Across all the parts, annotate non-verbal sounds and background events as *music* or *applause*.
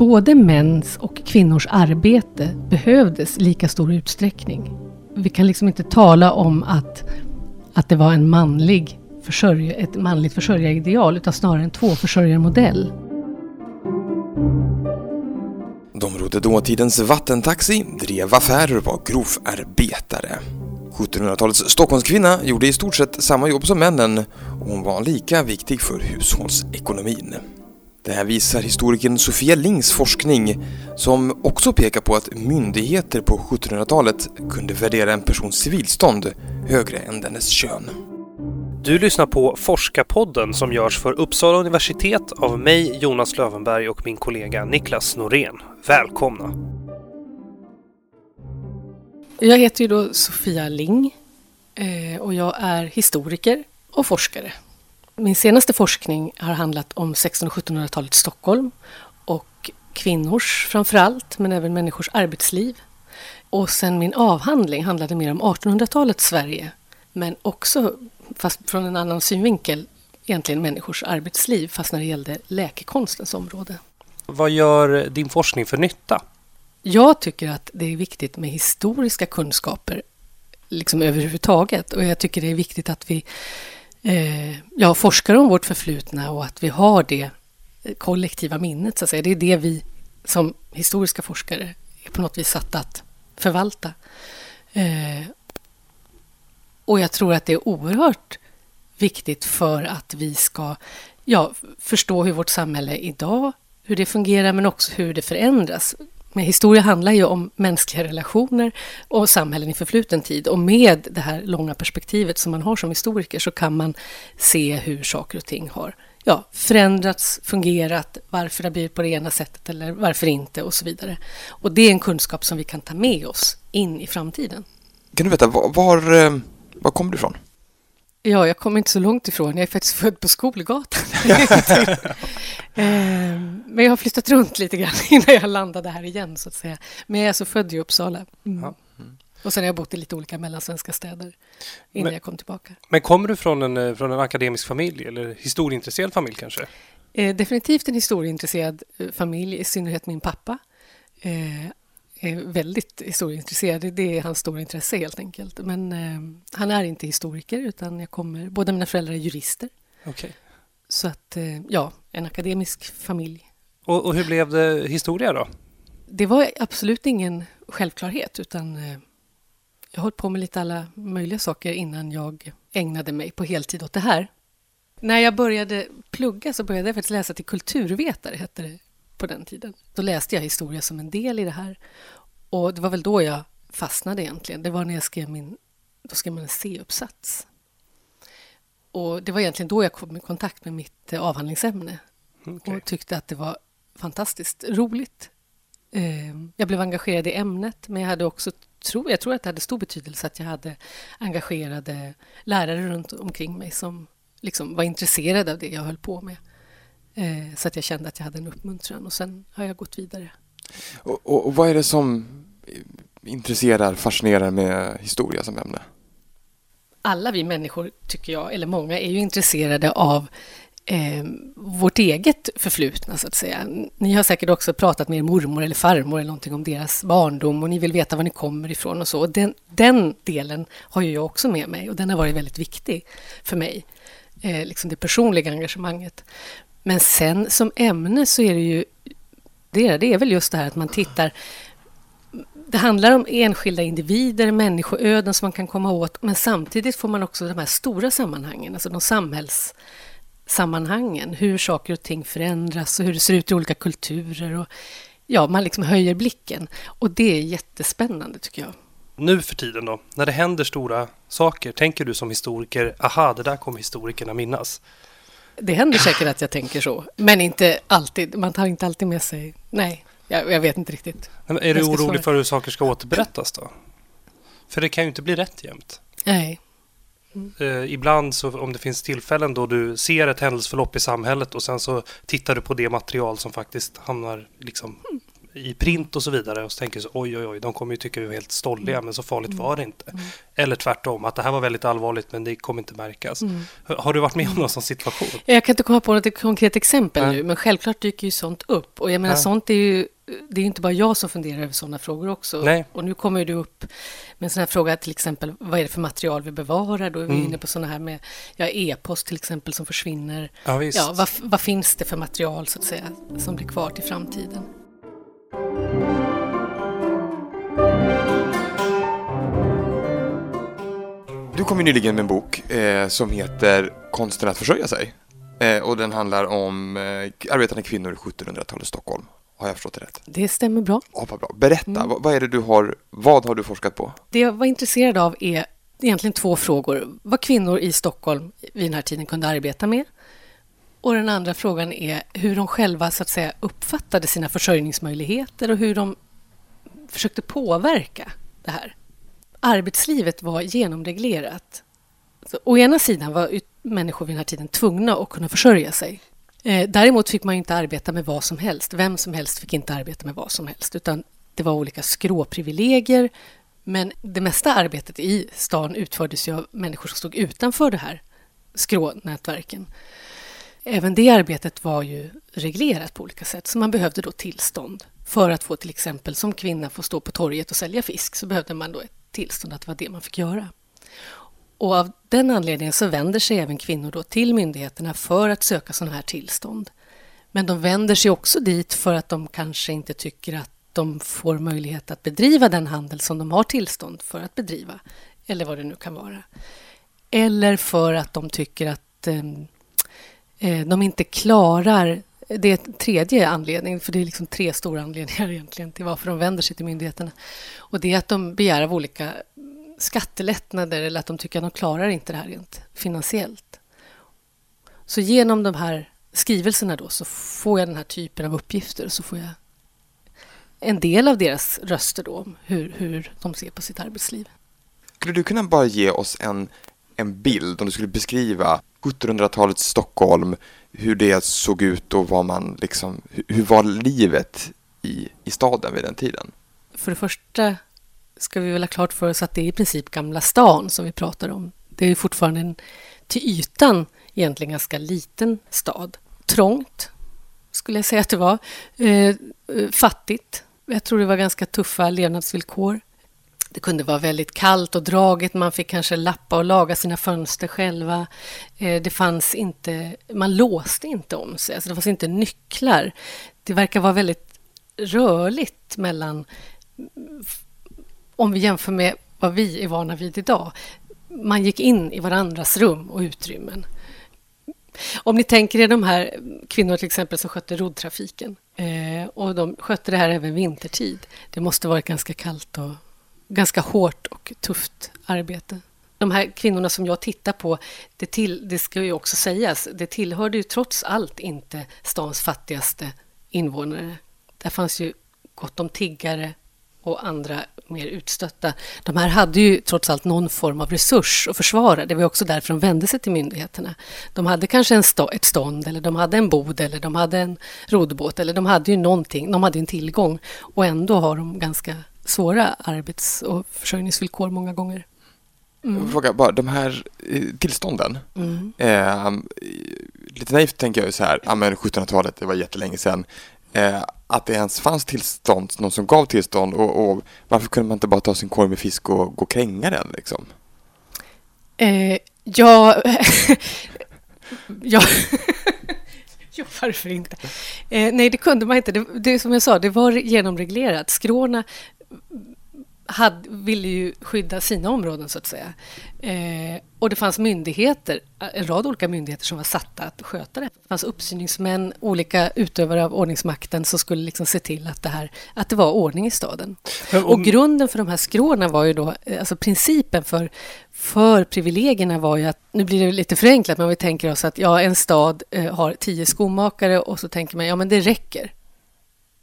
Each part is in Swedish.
både mäns och kvinnors arbete behövdes i lika stor utsträckning. Vi kan liksom inte tala om att, att det var en manlig försörj, ett manligt försörjarideal utan snarare en tvåförsörjarmodell. De rodde dåtidens vattentaxi, drev affärer och var grovarbetare. 1700-talets Stockholmskvinna gjorde i stort sett samma jobb som männen och hon var lika viktig för hushållsekonomin. Det här visar historikern Sofia Lings forskning som också pekar på att myndigheter på 1700-talet kunde värdera en persons civilstånd högre än dennes kön. Du lyssnar på Forskarpodden som görs för Uppsala universitet av mig, Jonas Lövenberg och min kollega Niklas Norén. Välkomna! Jag heter ju då Sofia Ling eh, och jag är historiker och forskare. Min senaste forskning har handlat om 1600 och 1700-talets Stockholm och kvinnors framför allt, men även människors arbetsliv. Och sen min avhandling handlade mer om 1800-talets Sverige, men också, fast från en annan synvinkel, egentligen människors arbetsliv, fast när det gällde läkekonstens område. Vad gör din forskning för nytta? Jag tycker att det är viktigt med historiska kunskaper liksom överhuvudtaget och jag tycker det är viktigt att vi eh, ja, forskar om vårt förflutna och att vi har det kollektiva minnet. Så att säga. Det är det vi som historiska forskare är på något vis satta att förvalta. Eh, och jag tror att det är oerhört viktigt för att vi ska ja, förstå hur vårt samhälle idag, hur det fungerar men också hur det förändras. Men historia handlar ju om mänskliga relationer och samhällen i förfluten tid. Och med det här långa perspektivet som man har som historiker så kan man se hur saker och ting har ja, förändrats, fungerat, varför det har blivit på det ena sättet eller varför inte och så vidare. Och det är en kunskap som vi kan ta med oss in i framtiden. Kan du veta, var, var, eh, var kommer du ifrån? Ja, jag kommer inte så långt ifrån. Jag är faktiskt född på Skolgatan. *laughs* Ehm, men jag har flyttat runt lite grann *laughs* innan jag landade här igen, så att säga. Men jag är alltså född i Uppsala. Mm. Och sen har jag bott i lite olika mellansvenska städer innan men, jag kom tillbaka. Men kommer du från en, eh, från en akademisk familj eller historieintresserad familj kanske? Eh, definitivt en historieintresserad eh, familj, i synnerhet min pappa. Eh, är väldigt historieintresserad. Det är hans stora intresse helt enkelt. Men eh, han är inte historiker utan jag kommer, båda mina föräldrar är jurister. Okay. Så att, eh, ja, en akademisk familj. Och, och, hur blev det historia då? Det var absolut ingen självklarhet utan eh, jag höll på med lite alla möjliga saker innan jag ägnade mig på heltid åt det här. När jag började plugga så började jag faktiskt läsa till kulturvetare, hette det på den tiden. Då läste jag historia som en del i det här. Och det var väl då jag fastnade egentligen. Det var när jag skrev min, då skrev man en C-uppsats. Och det var egentligen då jag kom i kontakt med mitt eh, avhandlingsämne okay. och tyckte att det var fantastiskt roligt. Eh, jag blev engagerad i ämnet, men jag hade också tro, jag tror att det hade stor betydelse att jag hade engagerade lärare runt omkring mig som liksom var intresserade av det jag höll på med. Eh, så att jag kände att jag hade en uppmuntran och sen har jag gått vidare. Och, och, och vad är det som intresserar, fascinerar med historia som ämne? Alla vi människor, tycker jag, eller många, är ju intresserade av eh, vårt eget förflutna, så att säga. Ni har säkert också pratat med er mormor eller farmor eller någonting om deras barndom och ni vill veta var ni kommer ifrån och så. Och den, den delen har ju jag också med mig och den har varit väldigt viktig för mig. Eh, liksom det personliga engagemanget. Men sen som ämne så är det ju det är, det är väl just det här att man tittar det handlar om enskilda individer, människoöden som man kan komma åt men samtidigt får man också de här stora sammanhangen, alltså de samhällssammanhangen, hur saker och ting förändras och hur det ser ut i olika kulturer. Och, ja, man liksom höjer blicken och det är jättespännande tycker jag. Nu för tiden då, när det händer stora saker, tänker du som historiker, aha, det där kommer historikerna minnas? Det händer säkert att jag tänker så, men inte alltid. Man tar inte alltid med sig... Nej, jag, jag vet inte riktigt. Men är du orolig svara. för hur saker ska återberättas då? För det kan ju inte bli rätt jämt. Nej. Mm. Eh, ibland så om det finns tillfällen då du ser ett händelseförlopp i samhället och sen så tittar du på det material som faktiskt hamnar liksom i print och så vidare och så tänker så oj oj oj, de kommer ju tycka vi är helt stolliga mm. men så farligt var det inte. Mm. Eller tvärtom, att det här var väldigt allvarligt men det kommer inte märkas. Mm. Har du varit med om någon sån situation? Jag kan inte komma på något konkret exempel Nej. nu men självklart dyker ju sånt upp och jag menar ja. sånt är ju det är inte bara jag som funderar över sådana frågor också. Nej. Och nu kommer du upp med en sån här fråga, till exempel, vad är det för material vi bevarar? Då är vi mm. inne på sådana här med ja, e-post till exempel som försvinner. Ja, ja, vad, vad, finns det för material så att säga som blir kvar till framtiden? Du kom ju nyligen med en bok eh, som heter Konsten att försörja sig. Eh, och den handlar om eh, arbetande kvinnor i 1700-talets Stockholm. Har jag förstått det rätt? Det stämmer bra. Ja, vad bra. Berätta, mm. vad, vad, är det du har, vad har du forskat på? Det jag var intresserad av är egentligen två frågor. Vad kvinnor i Stockholm vid den här tiden kunde arbeta med. Och den andra frågan är hur de själva så att säga uppfattade sina försörjningsmöjligheter och hur de försökte påverka det här. Arbetslivet var genomreglerat. Så, å ena sidan var människor vid den här tiden tvungna att kunna försörja sig. Eh, däremot fick man inte arbeta med vad som helst. Vem som helst fick inte arbeta med vad som helst. Utan det var olika skråprivilegier. Men det mesta arbetet i stan utfördes ju av människor som stod utanför det här skrånätverken. Även det arbetet var ju reglerat på olika sätt, så man behövde då tillstånd. För att få till exempel som kvinna få stå på torget och sälja fisk så behövde man då ett tillstånd att det var det man fick göra. Och av den anledningen så vänder sig även kvinnor då till myndigheterna för att söka sådana här tillstånd. Men de vänder sig också dit för att de kanske inte tycker att de får möjlighet att bedriva den handel som de har tillstånd för att bedriva, eller vad det nu kan vara. Eller för att de tycker att eh, eh de inte klarar det är en tredje anledning, för det är liksom tre stora anledningar *laughs* egentligen till varför de vänder sig till myndigheterna. Och det är att de begär av olika skattelättnader eller att de tycker att de klarar inte det här rent finansiellt. Så genom de här skrivelserna då så får jag den här typen av uppgifter så får jag en del av deras röster då om hur, hur de ser på sitt arbetsliv. Skulle du kunna bara ge oss en, en bild om du skulle beskriva 1700-talets Stockholm, hur det såg ut och vad man liksom, hur var livet i, i staden vid den tiden? För det första ska vi väl ha klart för oss att det är i princip Gamla stan som vi pratar om. Det är fortfarande en till ytan egentligen ganska liten stad. Trångt, skulle jag säga att det var. Eh, eh fattigt. Jag tror det var ganska tuffa levnadsvillkor. Det kunde vara väldigt kallt och dragigt. Man fick kanske lappa och laga sina fönster själva. Eh, det fanns inte... Man låste inte om sig. Alltså det fanns inte nycklar. Det verkar vara väldigt rörligt mellan om vi jämför med vad vi är vana vid idag. Man gick in i varandras rum och utrymmen. Om ni tänker er de här kvinnorna till exempel som skötte roddtrafiken eh, och de skötte det här även vintertid. Det måste varit ganska kallt och ganska hårt och tufft arbete. De här kvinnorna som jag tittar på, det, till, det ska ju också sägas, det tillhörde ju trots allt inte stans fattigaste invånare. Där fanns ju gott om tiggare och andra mer utstötta. De här hade ju trots allt någon form av resurs att försvara. Det var också därför de vände sig till myndigheterna. De hade kanske en stå, ett stånd, eller de hade en bod eller de hade en roddbåt. Eller de hade ju någonting, de hade en tillgång. Och ändå har de ganska svåra arbets och försörjningsvillkor många gånger. Mm. Fråga bara, de här eh, tillstånden. Mm. Eh, lite naivt tänker jag ju så här, ja, 1700-talet, det var jättelänge sedan. Eh, att det ens fanns tillstånd, någon som gav tillstånd och, och varför kunde man inte bara ta sin korg med fisk och gå och kränga den liksom? Eh, ja, *laughs* ja. *laughs* ja, varför inte? Eh, nej, det kunde man inte. Det, det som jag sa, det var genomreglerat. Skråna hade, ville ju skydda sina områden, så att säga. Eh, och det fanns myndigheter, en rad olika myndigheter som var satta att sköta det. Det fanns uppsyningsmän, olika utövare av ordningsmakten som skulle liksom se till att det, här, att det var ordning i staden. Om... Och grunden för de här skråna var ju då, eh, alltså principen för, för privilegierna var ju att, nu blir det lite förenklat, men vi tänker oss att ja, en stad eh, har tio skomakare och så tänker man, ja men det räcker.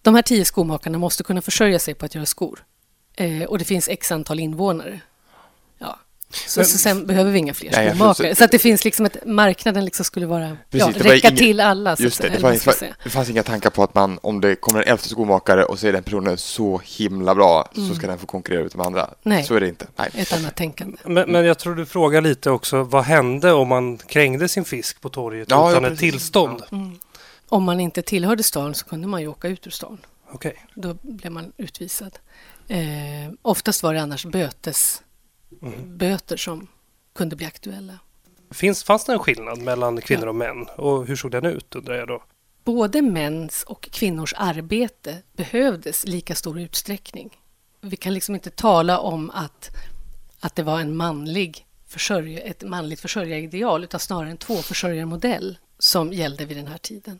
De här tio skomakarna måste kunna försörja sig på att göra skor. Eh, och det finns x antal invånare. Ja. Så, så sen behöver vi inga fler Nej, skomakare. Så att det finns liksom ett, marknaden liksom skulle vara, Precis, ja, räcka inga, till alla. Just det, det, var, det, det, fanns inga tankar på att man, om det kommer en elfte skomakare och så är den personen så himla bra mm. så ska den få konkurrera ut de andra. Nej, så är det inte. Nej. ett annat tänkande. Men, men jag tror du frågar lite också, vad hände om man krängde sin fisk på torget ja, utan ja, ett tillstånd? Mm. Om man inte tillhörde stan så kunde man ju åka ut ur stan. Okay. Då blev man utvisad. Eh, oftast var det annars bötes, mm. böter som kunde bli aktuella. Finns, fanns det en skillnad mellan kvinnor ja. och män? Och hur såg den ut undrar jag då? Både mäns och kvinnors arbete behövdes lika stor utsträckning. Vi kan liksom inte tala om att, att det var en manlig försörj, ett manligt försörjarideal utan snarare en tvåförsörjarmodell som gällde vid den här tiden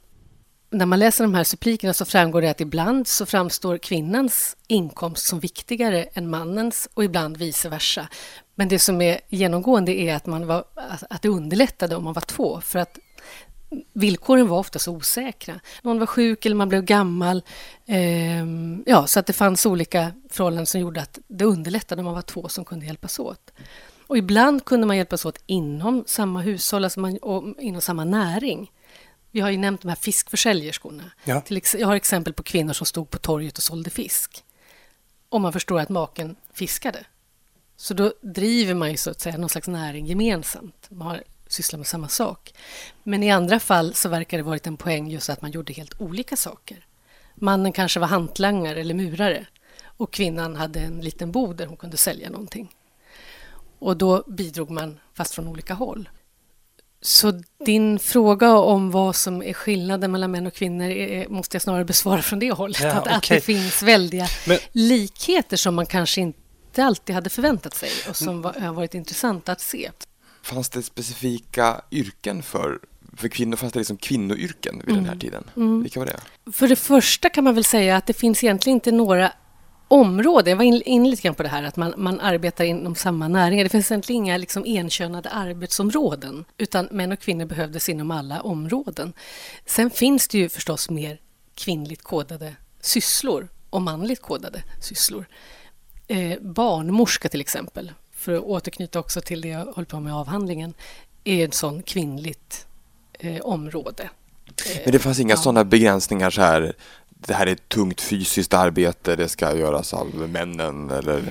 när man läser de här supplikerna så framgår det att ibland så framstår kvinnans inkomst som viktigare än mannens och ibland vice versa. Men det som är genomgående är att, man var, att det underlättade om man var två för att villkoren var ofta så osäkra. Någon var sjuk eller man blev gammal. Eh, ja, så att det fanns olika förhållanden som gjorde att det underlättade om man var två som kunde hjälpas åt. Och ibland kunde man hjälpas åt inom samma hushåll alltså man, och inom samma näring. Vi har ju nämnt de här fiskförsäljerskorna. Ja. Till, jag har exempel på kvinnor som stod på torget och sålde fisk. Om man förstår att maken fiskade. Så då driver man ju så att säga någon slags näring gemensamt. Man har, sysslar med samma sak. Men i andra fall så verkar det varit en poäng just att man gjorde helt olika saker. Mannen kanske var hantlangare eller murare och kvinnan hade en liten bod där hon kunde sälja någonting. Och då bidrog man, fast från olika håll. Så din fråga om vad som är skillnaden mellan män och kvinnor är, måste jag snarare besvara från det hållet. Ja, att, okay. att det finns väldiga Men... likheter som man kanske inte alltid hade förväntat sig och som var, har varit intressanta att se. Fanns det specifika yrken för för kvinnor fanns det liksom kvinnoyrken vid mm. den här mm. tiden. Mm. Vilka var det? För det första kan man väl säga att det finns egentligen inte några område. Jag var inne in lite grann på det här att man, man arbetar inom samma näringar. Det finns egentligen inga liksom enkönade arbetsområden utan män och kvinnor behövdes inom alla områden. Sen finns det ju förstås mer kvinnligt kodade sysslor och manligt kodade sysslor. Eh, barnmorska till exempel, för att återknyta också till det jag håller på med i avhandlingen, är ett sån kvinnligt eh, område. Men det fanns inga ja. sådana begränsningar så här det här är ett tungt fysiskt arbete, det ska göras av männen eller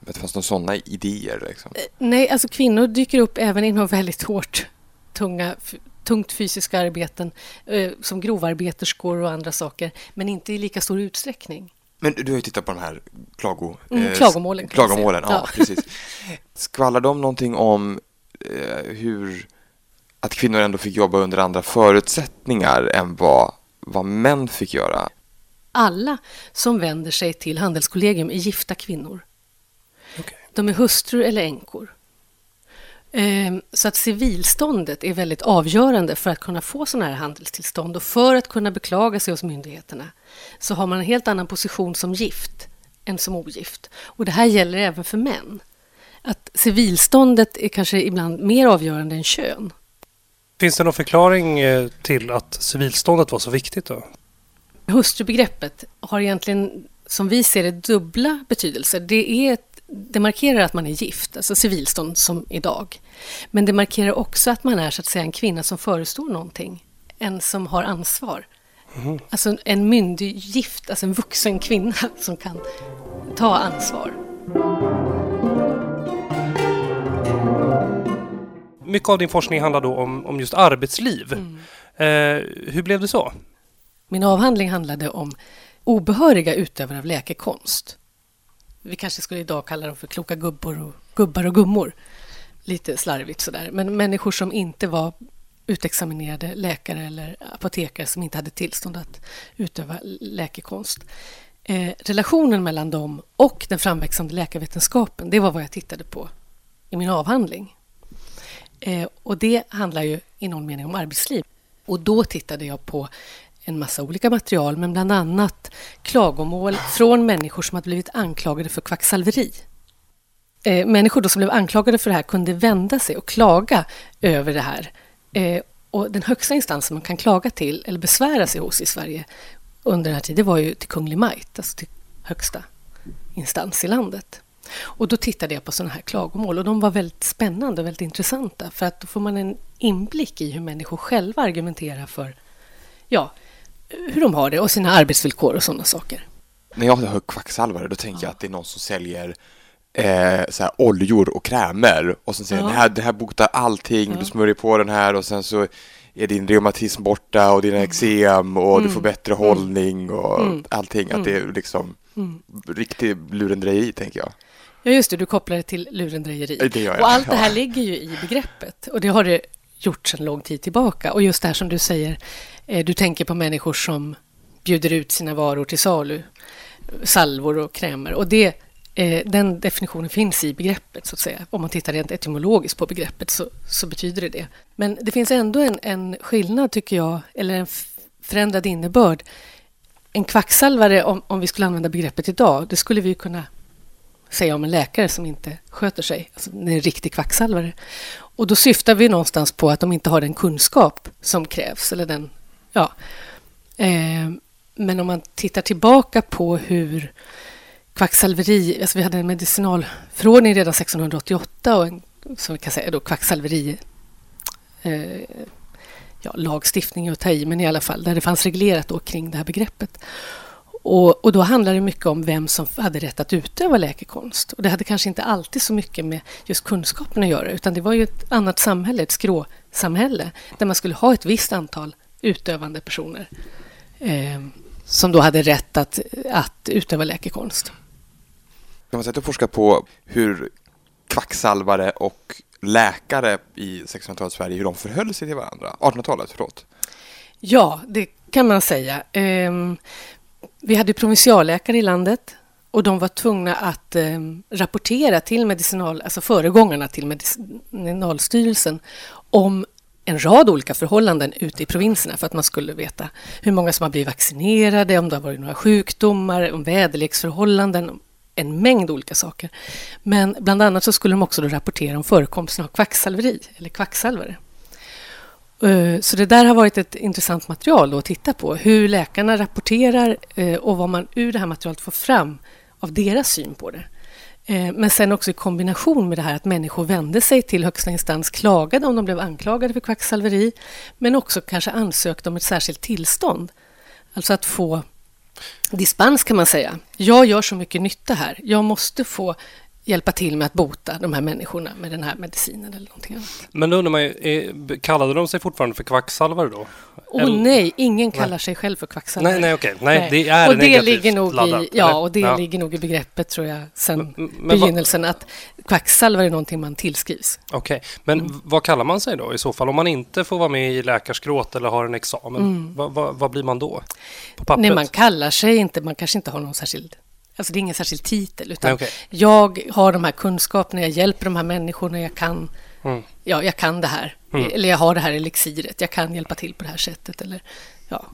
det fanns några sådana idéer? Liksom. Eh, nej, alltså kvinnor dyker upp även inom väldigt hårt tunga, tungt fysiska arbeten eh, som grovarbeterskor och andra saker, men inte i lika stor utsträckning. Men du har ju tittat på de här klago, mm, eh, klagomålen. klagomålen ja, ja, precis. *laughs* Skvallrar de någonting om hur att kvinnor ändå fick jobba under andra förutsättningar än vad vad män fick göra. Alla som vänder sig till Handelskollegium är gifta kvinnor. Okay. De är hustrur eller änkor. Ehm, så att civilståndet är väldigt avgörande för att kunna få sådana här handelstillstånd och för att kunna beklaga sig hos myndigheterna så har man en helt annan position som gift än som ogift. Och det här gäller även för män. Att civilståndet är kanske ibland mer avgörande än kön. Finns det någon förklaring eh, till att civilståndet var så viktigt? då? Hustrubegreppet har egentligen, som vi ser det, dubbla betydelser. Det, är ett, det markerar att man är gift, alltså civilstånd som idag. Men det markerar också att man är så att säga en kvinna som förestår någonting. En som har ansvar. Mm. Alltså en myndig gift, alltså en vuxen kvinna *laughs* som kan ta ansvar mycket av din forskning handlar då om, om just arbetsliv. Mm. Eh, hur blev det så? Min avhandling handlade om obehöriga utövare av läkekonst. Vi kanske skulle idag kalla dem för kloka gubbor och, gubbar och gummor. Lite slarvigt sådär. Men människor som inte var utexaminerade läkare eller apotekare som inte hade tillstånd att utöva läkekonst. Eh, relationen mellan dem och den framväxande läkarvetenskapen, det var vad jag tittade på i min avhandling. Eh, och det handlar ju i någon mening om arbetsliv. Och då tittade jag på en massa olika material, men bland annat klagomål från människor som hade blivit anklagade för kvacksalveri. Eh, människor då som blev anklagade för det här kunde vända sig och klaga över det här. Eh, och den högsta instansen man kan klaga till eller besvära sig hos i Sverige under den här tiden var ju till Kunglig Majt, alltså till högsta instans i landet. Och då tittade jag på sådana här klagomål och de var väldigt spännande och väldigt intressanta för att då får man en inblick i hur människor själva argumenterar för ja, hur de har det och sina arbetsvillkor och sådana saker. När jag hör kvacksalvare då tänker jag att det är någon som säljer eh, så här, oljor och krämer och sen säger ja. det, här, det här botar allting, ja. du smörjer på den här och sen så är din reumatism borta och dina mm. eksem och mm. du får bättre mm. hållning och mm. allting. Att det är liksom mm. riktig lurendrejeri, tänker jag. Ja, just det. Du kopplar det till lurendrejeri. Det gör jag. Och allt det här ja. ligger ju i begreppet. Och det har det gjort sedan lång tid tillbaka. Och just det här som du säger, eh, du tänker på människor som bjuder ut sina varor till salu, salvor och krämer. Och det, eh, den definitionen finns i begreppet, så att säga. Om man tittar rent etymologiskt på begreppet så, så betyder det det. Men det finns ändå en, en skillnad, tycker jag, eller en förändrad innebörd. En kvacksalvare, om, om vi skulle använda begreppet idag, det skulle vi kunna säga om en läkare som inte sköter sig, alltså en riktig kvacksalvare. Och då syftar vi någonstans på att de inte har den kunskap som krävs. Eller den, ja. Eh, men om man tittar tillbaka på hur kvacksalveri... Alltså vi hade en medicinalförordning redan 1688 och en, som vi kan säga då, kvacksalveri... Eh, ja, lagstiftning och ta i, men i alla fall där det fanns reglerat då kring det här begreppet. Och, och, då handlar det mycket om vem som hade rätt att utöva läkekonst. Och det hade kanske inte alltid så mycket med just kunskapen att göra, utan det var ju ett annat samhälle, ett skråsamhälle, där man skulle ha ett visst antal utövande personer eh, som då hade rätt att, att utöva läkekonst. Kan man säga att du forskar på hur kvacksalvare och läkare i 1600-talets Sverige, hur de förhöll sig till varandra? 1800-talet, förlåt. Ja, det kan man säga. Vi hade provinsialläkare i landet och de var tvungna att eh, rapportera till medicinal, alltså föregångarna till Medicinalstyrelsen om en rad olika förhållanden ute i provinserna för att man skulle veta hur många som har blivit vaccinerade, om det har varit några sjukdomar, om väderleksförhållanden, en mängd olika saker. Men bland annat så skulle de också rapportera om förekomsten av kvacksalveri eller kvacksalvare. Eh, så det där har varit ett intressant material att titta på. Hur läkarna rapporterar eh, och vad man ur det här materialet får fram av deras syn på det. Eh, men sen också i kombination med det här att människor vände sig till högsta instans, klagade om de blev anklagade för kvacksalveri, men också kanske ansökte om ett särskilt tillstånd. Alltså att få dispens kan man säga. Jag gör så mycket nytta här. Jag måste få hjälpa till med att bota de här människorna med den här medicinen eller någonting annat. Men då undrar man ju, kallade de sig fortfarande för kvacksalvare då? Åh oh, nej, ingen kallar nej. sig själv för kvacksalvare. Nej, nej, okej. Nej, nej, det är och det ligger nog laddat, i, Ja, och det ja. ligger nog i begreppet tror jag sen men, men begynnelsen att kvacksalvare är någonting man tillskrivs. Okej, okay. men mm. vad kallar man sig då i så fall? Om man inte får vara med i läkarskråt eller har en examen, mm. vad, vad, vad, blir man då? På pappret? Nej, man kallar sig inte, man kanske inte har någon särskild Alltså det är ingen särskild titel, utan okay. jag har de här kunskaperna, jag hjälper de här människorna, jag kan, mm. ja, jag kan det här. Mm. Eller jag har det här elixiret, jag kan hjälpa till på det här sättet. Eller, ja.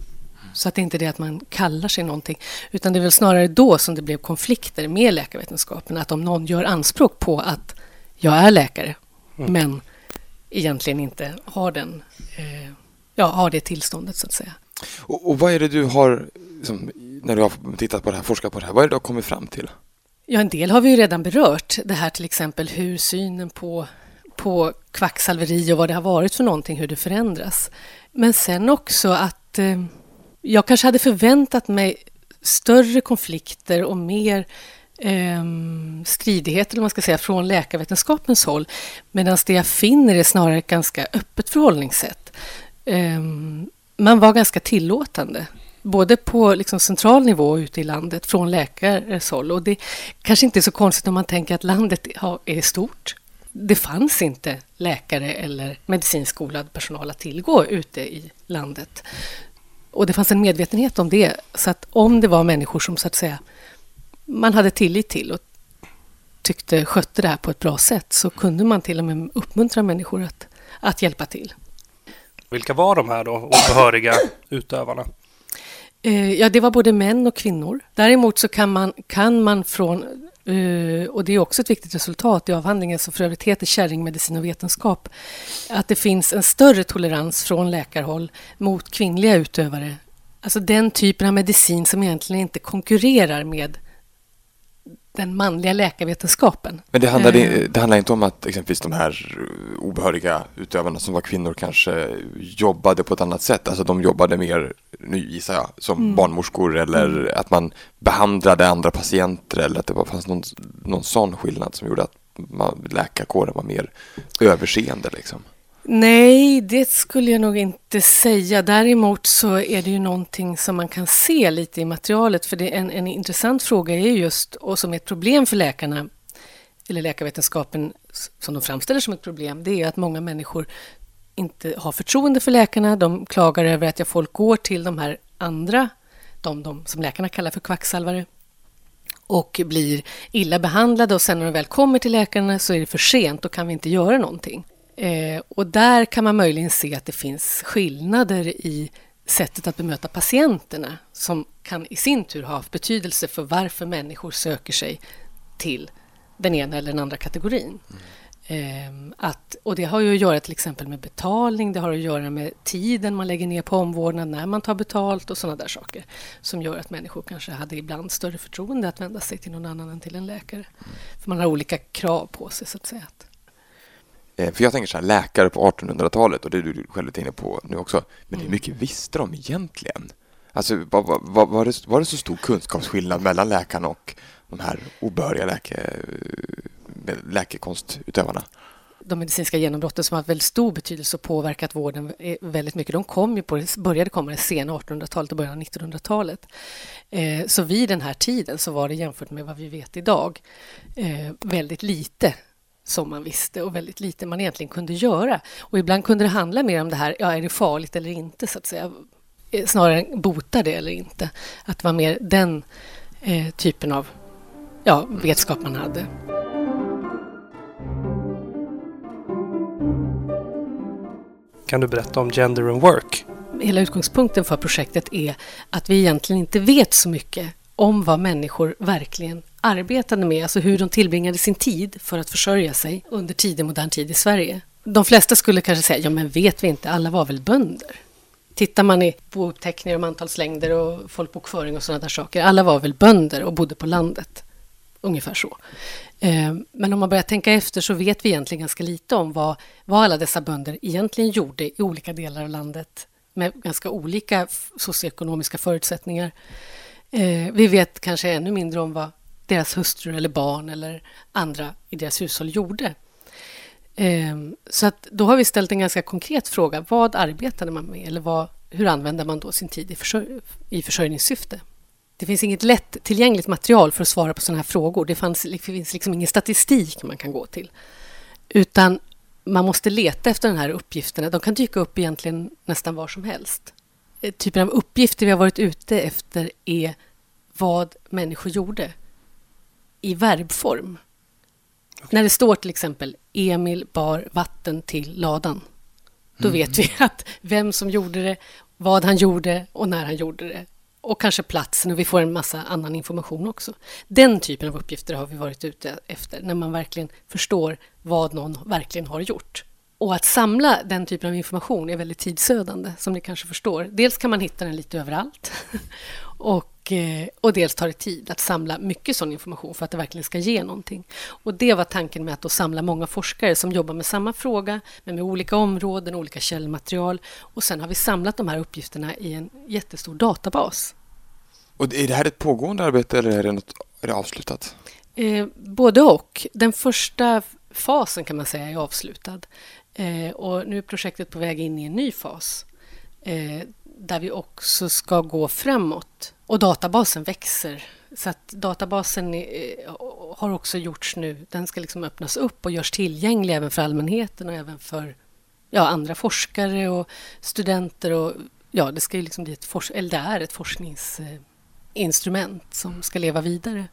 Så att det inte är det att man kallar sig någonting, utan det är väl snarare då som det blev konflikter med läkarvetenskapen, att om någon gör anspråk på att jag är läkare, mm. men egentligen inte har, den, eh, ja, har det tillståndet, så att säga. Och, och vad är det du har liksom, när du har tittat på det här, forskat på det här, vad är det du har kommit fram till? Ja, en del har vi ju redan berört. Det här till exempel hur synen på, på kvacksalveri och vad det har varit för någonting, hur det förändras. Men sen också att eh, jag kanske hade förväntat mig större konflikter och mer eh, stridigheter, eller man ska säga, från läkarvetenskapens håll. Medan det jag finner är snarare ett ganska öppet förhållningssätt. Eh, man var ganska tillåtande både på liksom central nivå och ute i landet från läkares håll. Och det kanske inte är så konstigt om man tänker att landet är stort. Det fanns inte läkare eller medicinskolad personal att tillgå ute i landet. Och det fanns en medvetenhet om det. Så att om det var människor som så att säga man hade tillit till och tyckte skötte det här på ett bra sätt så kunde man till och med uppmuntra människor att, att hjälpa till. Vilka var de här då, obehöriga utövarna? Eh, ja, det var både män och kvinnor. Däremot så kan man, kan man från eh, och det är också ett viktigt resultat i avhandlingen som för övrigt heter Kärringmedicin och vetenskap, att det finns en större tolerans från läkarhåll mot kvinnliga utövare. Alltså den typen av medicin som egentligen inte konkurrerar med den manliga läkarvetenskapen. Men det handlar, eh. det handlar inte om att exempelvis de här obehöriga utövarna som var kvinnor kanske jobbade på ett annat sätt? Alltså de jobbade mer, nu gissar jag, som mm. barnmorskor eller mm. att man behandlade andra patienter eller att det var, fanns någon, någon sån skillnad som gjorde att man, läkarkåren var mer överseende liksom? Nej, det skulle jag nog inte säga. Däremot så är det ju någonting som man kan se lite i materialet. För det är en, en intressant fråga är just, och som är ett problem för läkarna, eller läkarvetenskapen som de framställer som ett problem, det är att många människor inte har förtroende för läkarna. De klagar över att folk går till de här andra, de, de som läkarna kallar för kvacksalvare och blir illa behandlade och sen när de väl kommer till läkarna så är det för sent, då kan vi inte göra någonting. Eh, och där kan man möjligen se att det finns skillnader i sättet att bemöta patienterna som kan i sin tur ha betydelse för varför människor söker sig till den ena eller den andra kategorin. Mm. Eh, att, och det har ju att göra till exempel med betalning, det har att göra med tiden man lägger ner på omvårdnad när man tar betalt och sådana där saker som gör att människor kanske hade ibland större förtroende att vända sig till någon annan än till en läkare. Mm. För man har olika krav på sig, så att säga. Eh, för jag tänker så här, läkare på 1800-talet och det är du själv lite inne på nu också. Men hur mm. mycket visste de egentligen? Alltså, var, var, var, det, var det så stor kunskapsskillnad mellan läkarna och de här obehöriga läke, läkekonstutövarna? de medicinska genombrotten som har väldigt stor betydelse och påverkat vården väldigt mycket. De kom ju på, började komma det sena 1800-talet och början av 1900-talet. Eh, så vid den här tiden så var det jämfört med vad vi vet idag eh, väldigt lite som man visste och väldigt lite man egentligen kunde göra. Och ibland kunde det handla mer om det här, ja, är det farligt eller inte, så att säga. Eh, snarare än botar det eller inte. Att det var mer den eh, typen av ja, vetskap man hade. Kan du berätta om Gender and Work? Hela utgångspunkten för projektet är att vi egentligen inte vet så mycket om vad människor verkligen arbetade med, alltså hur de tillbringade sin tid för att försörja sig under tidig modern tid i Sverige. De flesta skulle kanske säga, ja men vet vi inte, alla var väl bönder? Tittar man i bouppteckningar om antalslängder och folkbokföring och sådana där saker, alla var väl bönder och bodde på landet. Ungefär så. Eh, men om man börjar tänka efter så vet vi egentligen ganska lite om vad, vad alla dessa bönder egentligen gjorde i olika delar av landet med ganska olika socioekonomiska förutsättningar. Eh, vi vet kanske ännu mindre om vad deras hustru eller barn eller andra i deras hushåll gjorde. Ehm, så att då har vi ställt en ganska konkret fråga. Vad arbetade man med? Eller vad, hur använder man då sin tid i, försörj i försörjningssyfte? Det finns inget lättillgängligt material för att svara på sådana här frågor. Det, fanns, det finns liksom ingen statistik man kan gå till. Utan man måste leta efter de här uppgifterna. De kan dyka upp egentligen nästan var som helst. Eh, typen av uppgifter vi har varit ute efter är vad människor gjorde i verbform. Okay. När det står till exempel Emil bar vatten till ladan. Då mm. vet vi *laughs* att vem som gjorde det, vad han gjorde och när han gjorde det. Och kanske platsen och vi får en massa annan information också. Den typen av uppgifter har vi varit ute efter när man verkligen förstår vad någon verkligen har gjort. Och att samla den typen av information är väldigt tidsödande, som ni kanske förstår. Dels kan man hitta den lite överallt *laughs* och och, eh, och dels tar det tid att samla mycket sån information för att det verkligen ska ge någonting. Och det var tanken med att samla många forskare som jobbar med samma fråga, men med olika områden, olika källmaterial. Och sen har vi samlat de här uppgifterna i en jättestor databas. Och är det här ett pågående arbete eller är det, något, är det avslutat? Eh, både och. Den första fasen kan man säga är avslutad. Eh, och nu är projektet på väg in i en ny fas eh, där vi också ska gå framåt. Och databasen växer. Så att databasen är, eh, har också gjorts nu. Den ska liksom öppnas upp och görs tillgänglig även för allmänheten och även för ja, andra forskare och studenter. Och, ja, det, ska liksom bli ett eller det är ett forskningsinstrument som ska leva vidare.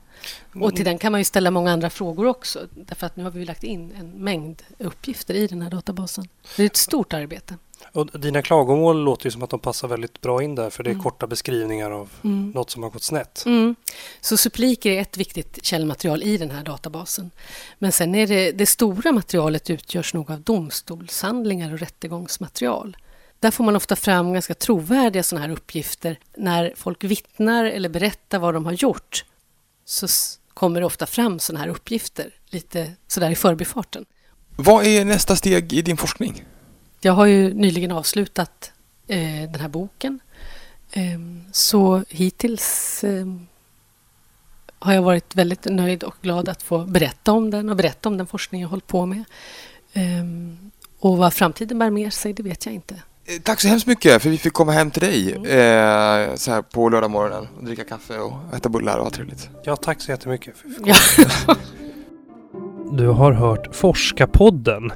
Och till den kan man ju ställa många andra frågor också. Därför att nu har vi lagt in en mängd uppgifter i den här databasen. Det är ett stort arbete. Och dina klagomål låter ju som att de passar väldigt bra in där för det är mm. korta beskrivningar av mm. något som har gått snett. Mm. Så suppliker är ett viktigt källmaterial i den här databasen. Men sen är det, det stora materialet utgörs nog av domstolshandlingar och rättegångsmaterial. Där får man ofta fram ganska trovärdiga sådana här uppgifter. När folk vittnar eller berättar vad de har gjort så kommer det ofta fram sådana här uppgifter, lite sådär i förbifarten. Vad är nästa steg i din forskning? Jag har ju nyligen avslutat eh, den här boken. Eh, så hittills eh, har jag varit väldigt nöjd och glad att få berätta om den och berätta om den forskning jag hållit på med. Ehm, och vad framtiden bär med sig, det vet jag inte. Eh, tack så hemskt mycket för vi fick komma hem till dig mm. eh, så här på lördagmorgonen och dricka kaffe och äta bullar och ha trevligt. Ja, tack så jättemycket. För *laughs* du har hört Forskarpodden.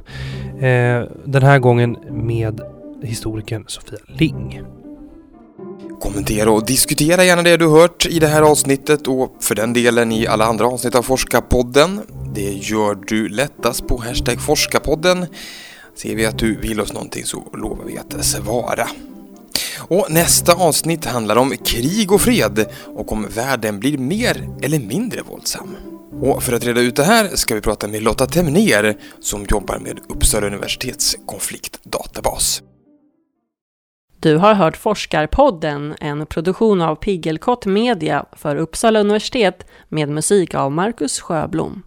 Eh, den här gången med historikern Sofia Ling. Kommentera och diskutera gärna det du hört i det här avsnittet och för den delen i alla andra avsnitt av Forskarpodden. Det gör du lättast på hashtag Forskarpodden. Ser vi att du vill oss någonting så lovar vi att svara. Och nästa avsnitt handlar om krig och fred och om världen blir mer eller mindre våldsam. Och för att reda ut det här ska vi prata med Lotta Temner som jobbar med Uppsala universitets konfliktdatabas. Du har hört Forskarpodden, en produktion av Piggelkott Media för Uppsala universitet med musik av Marcus Sjöblom.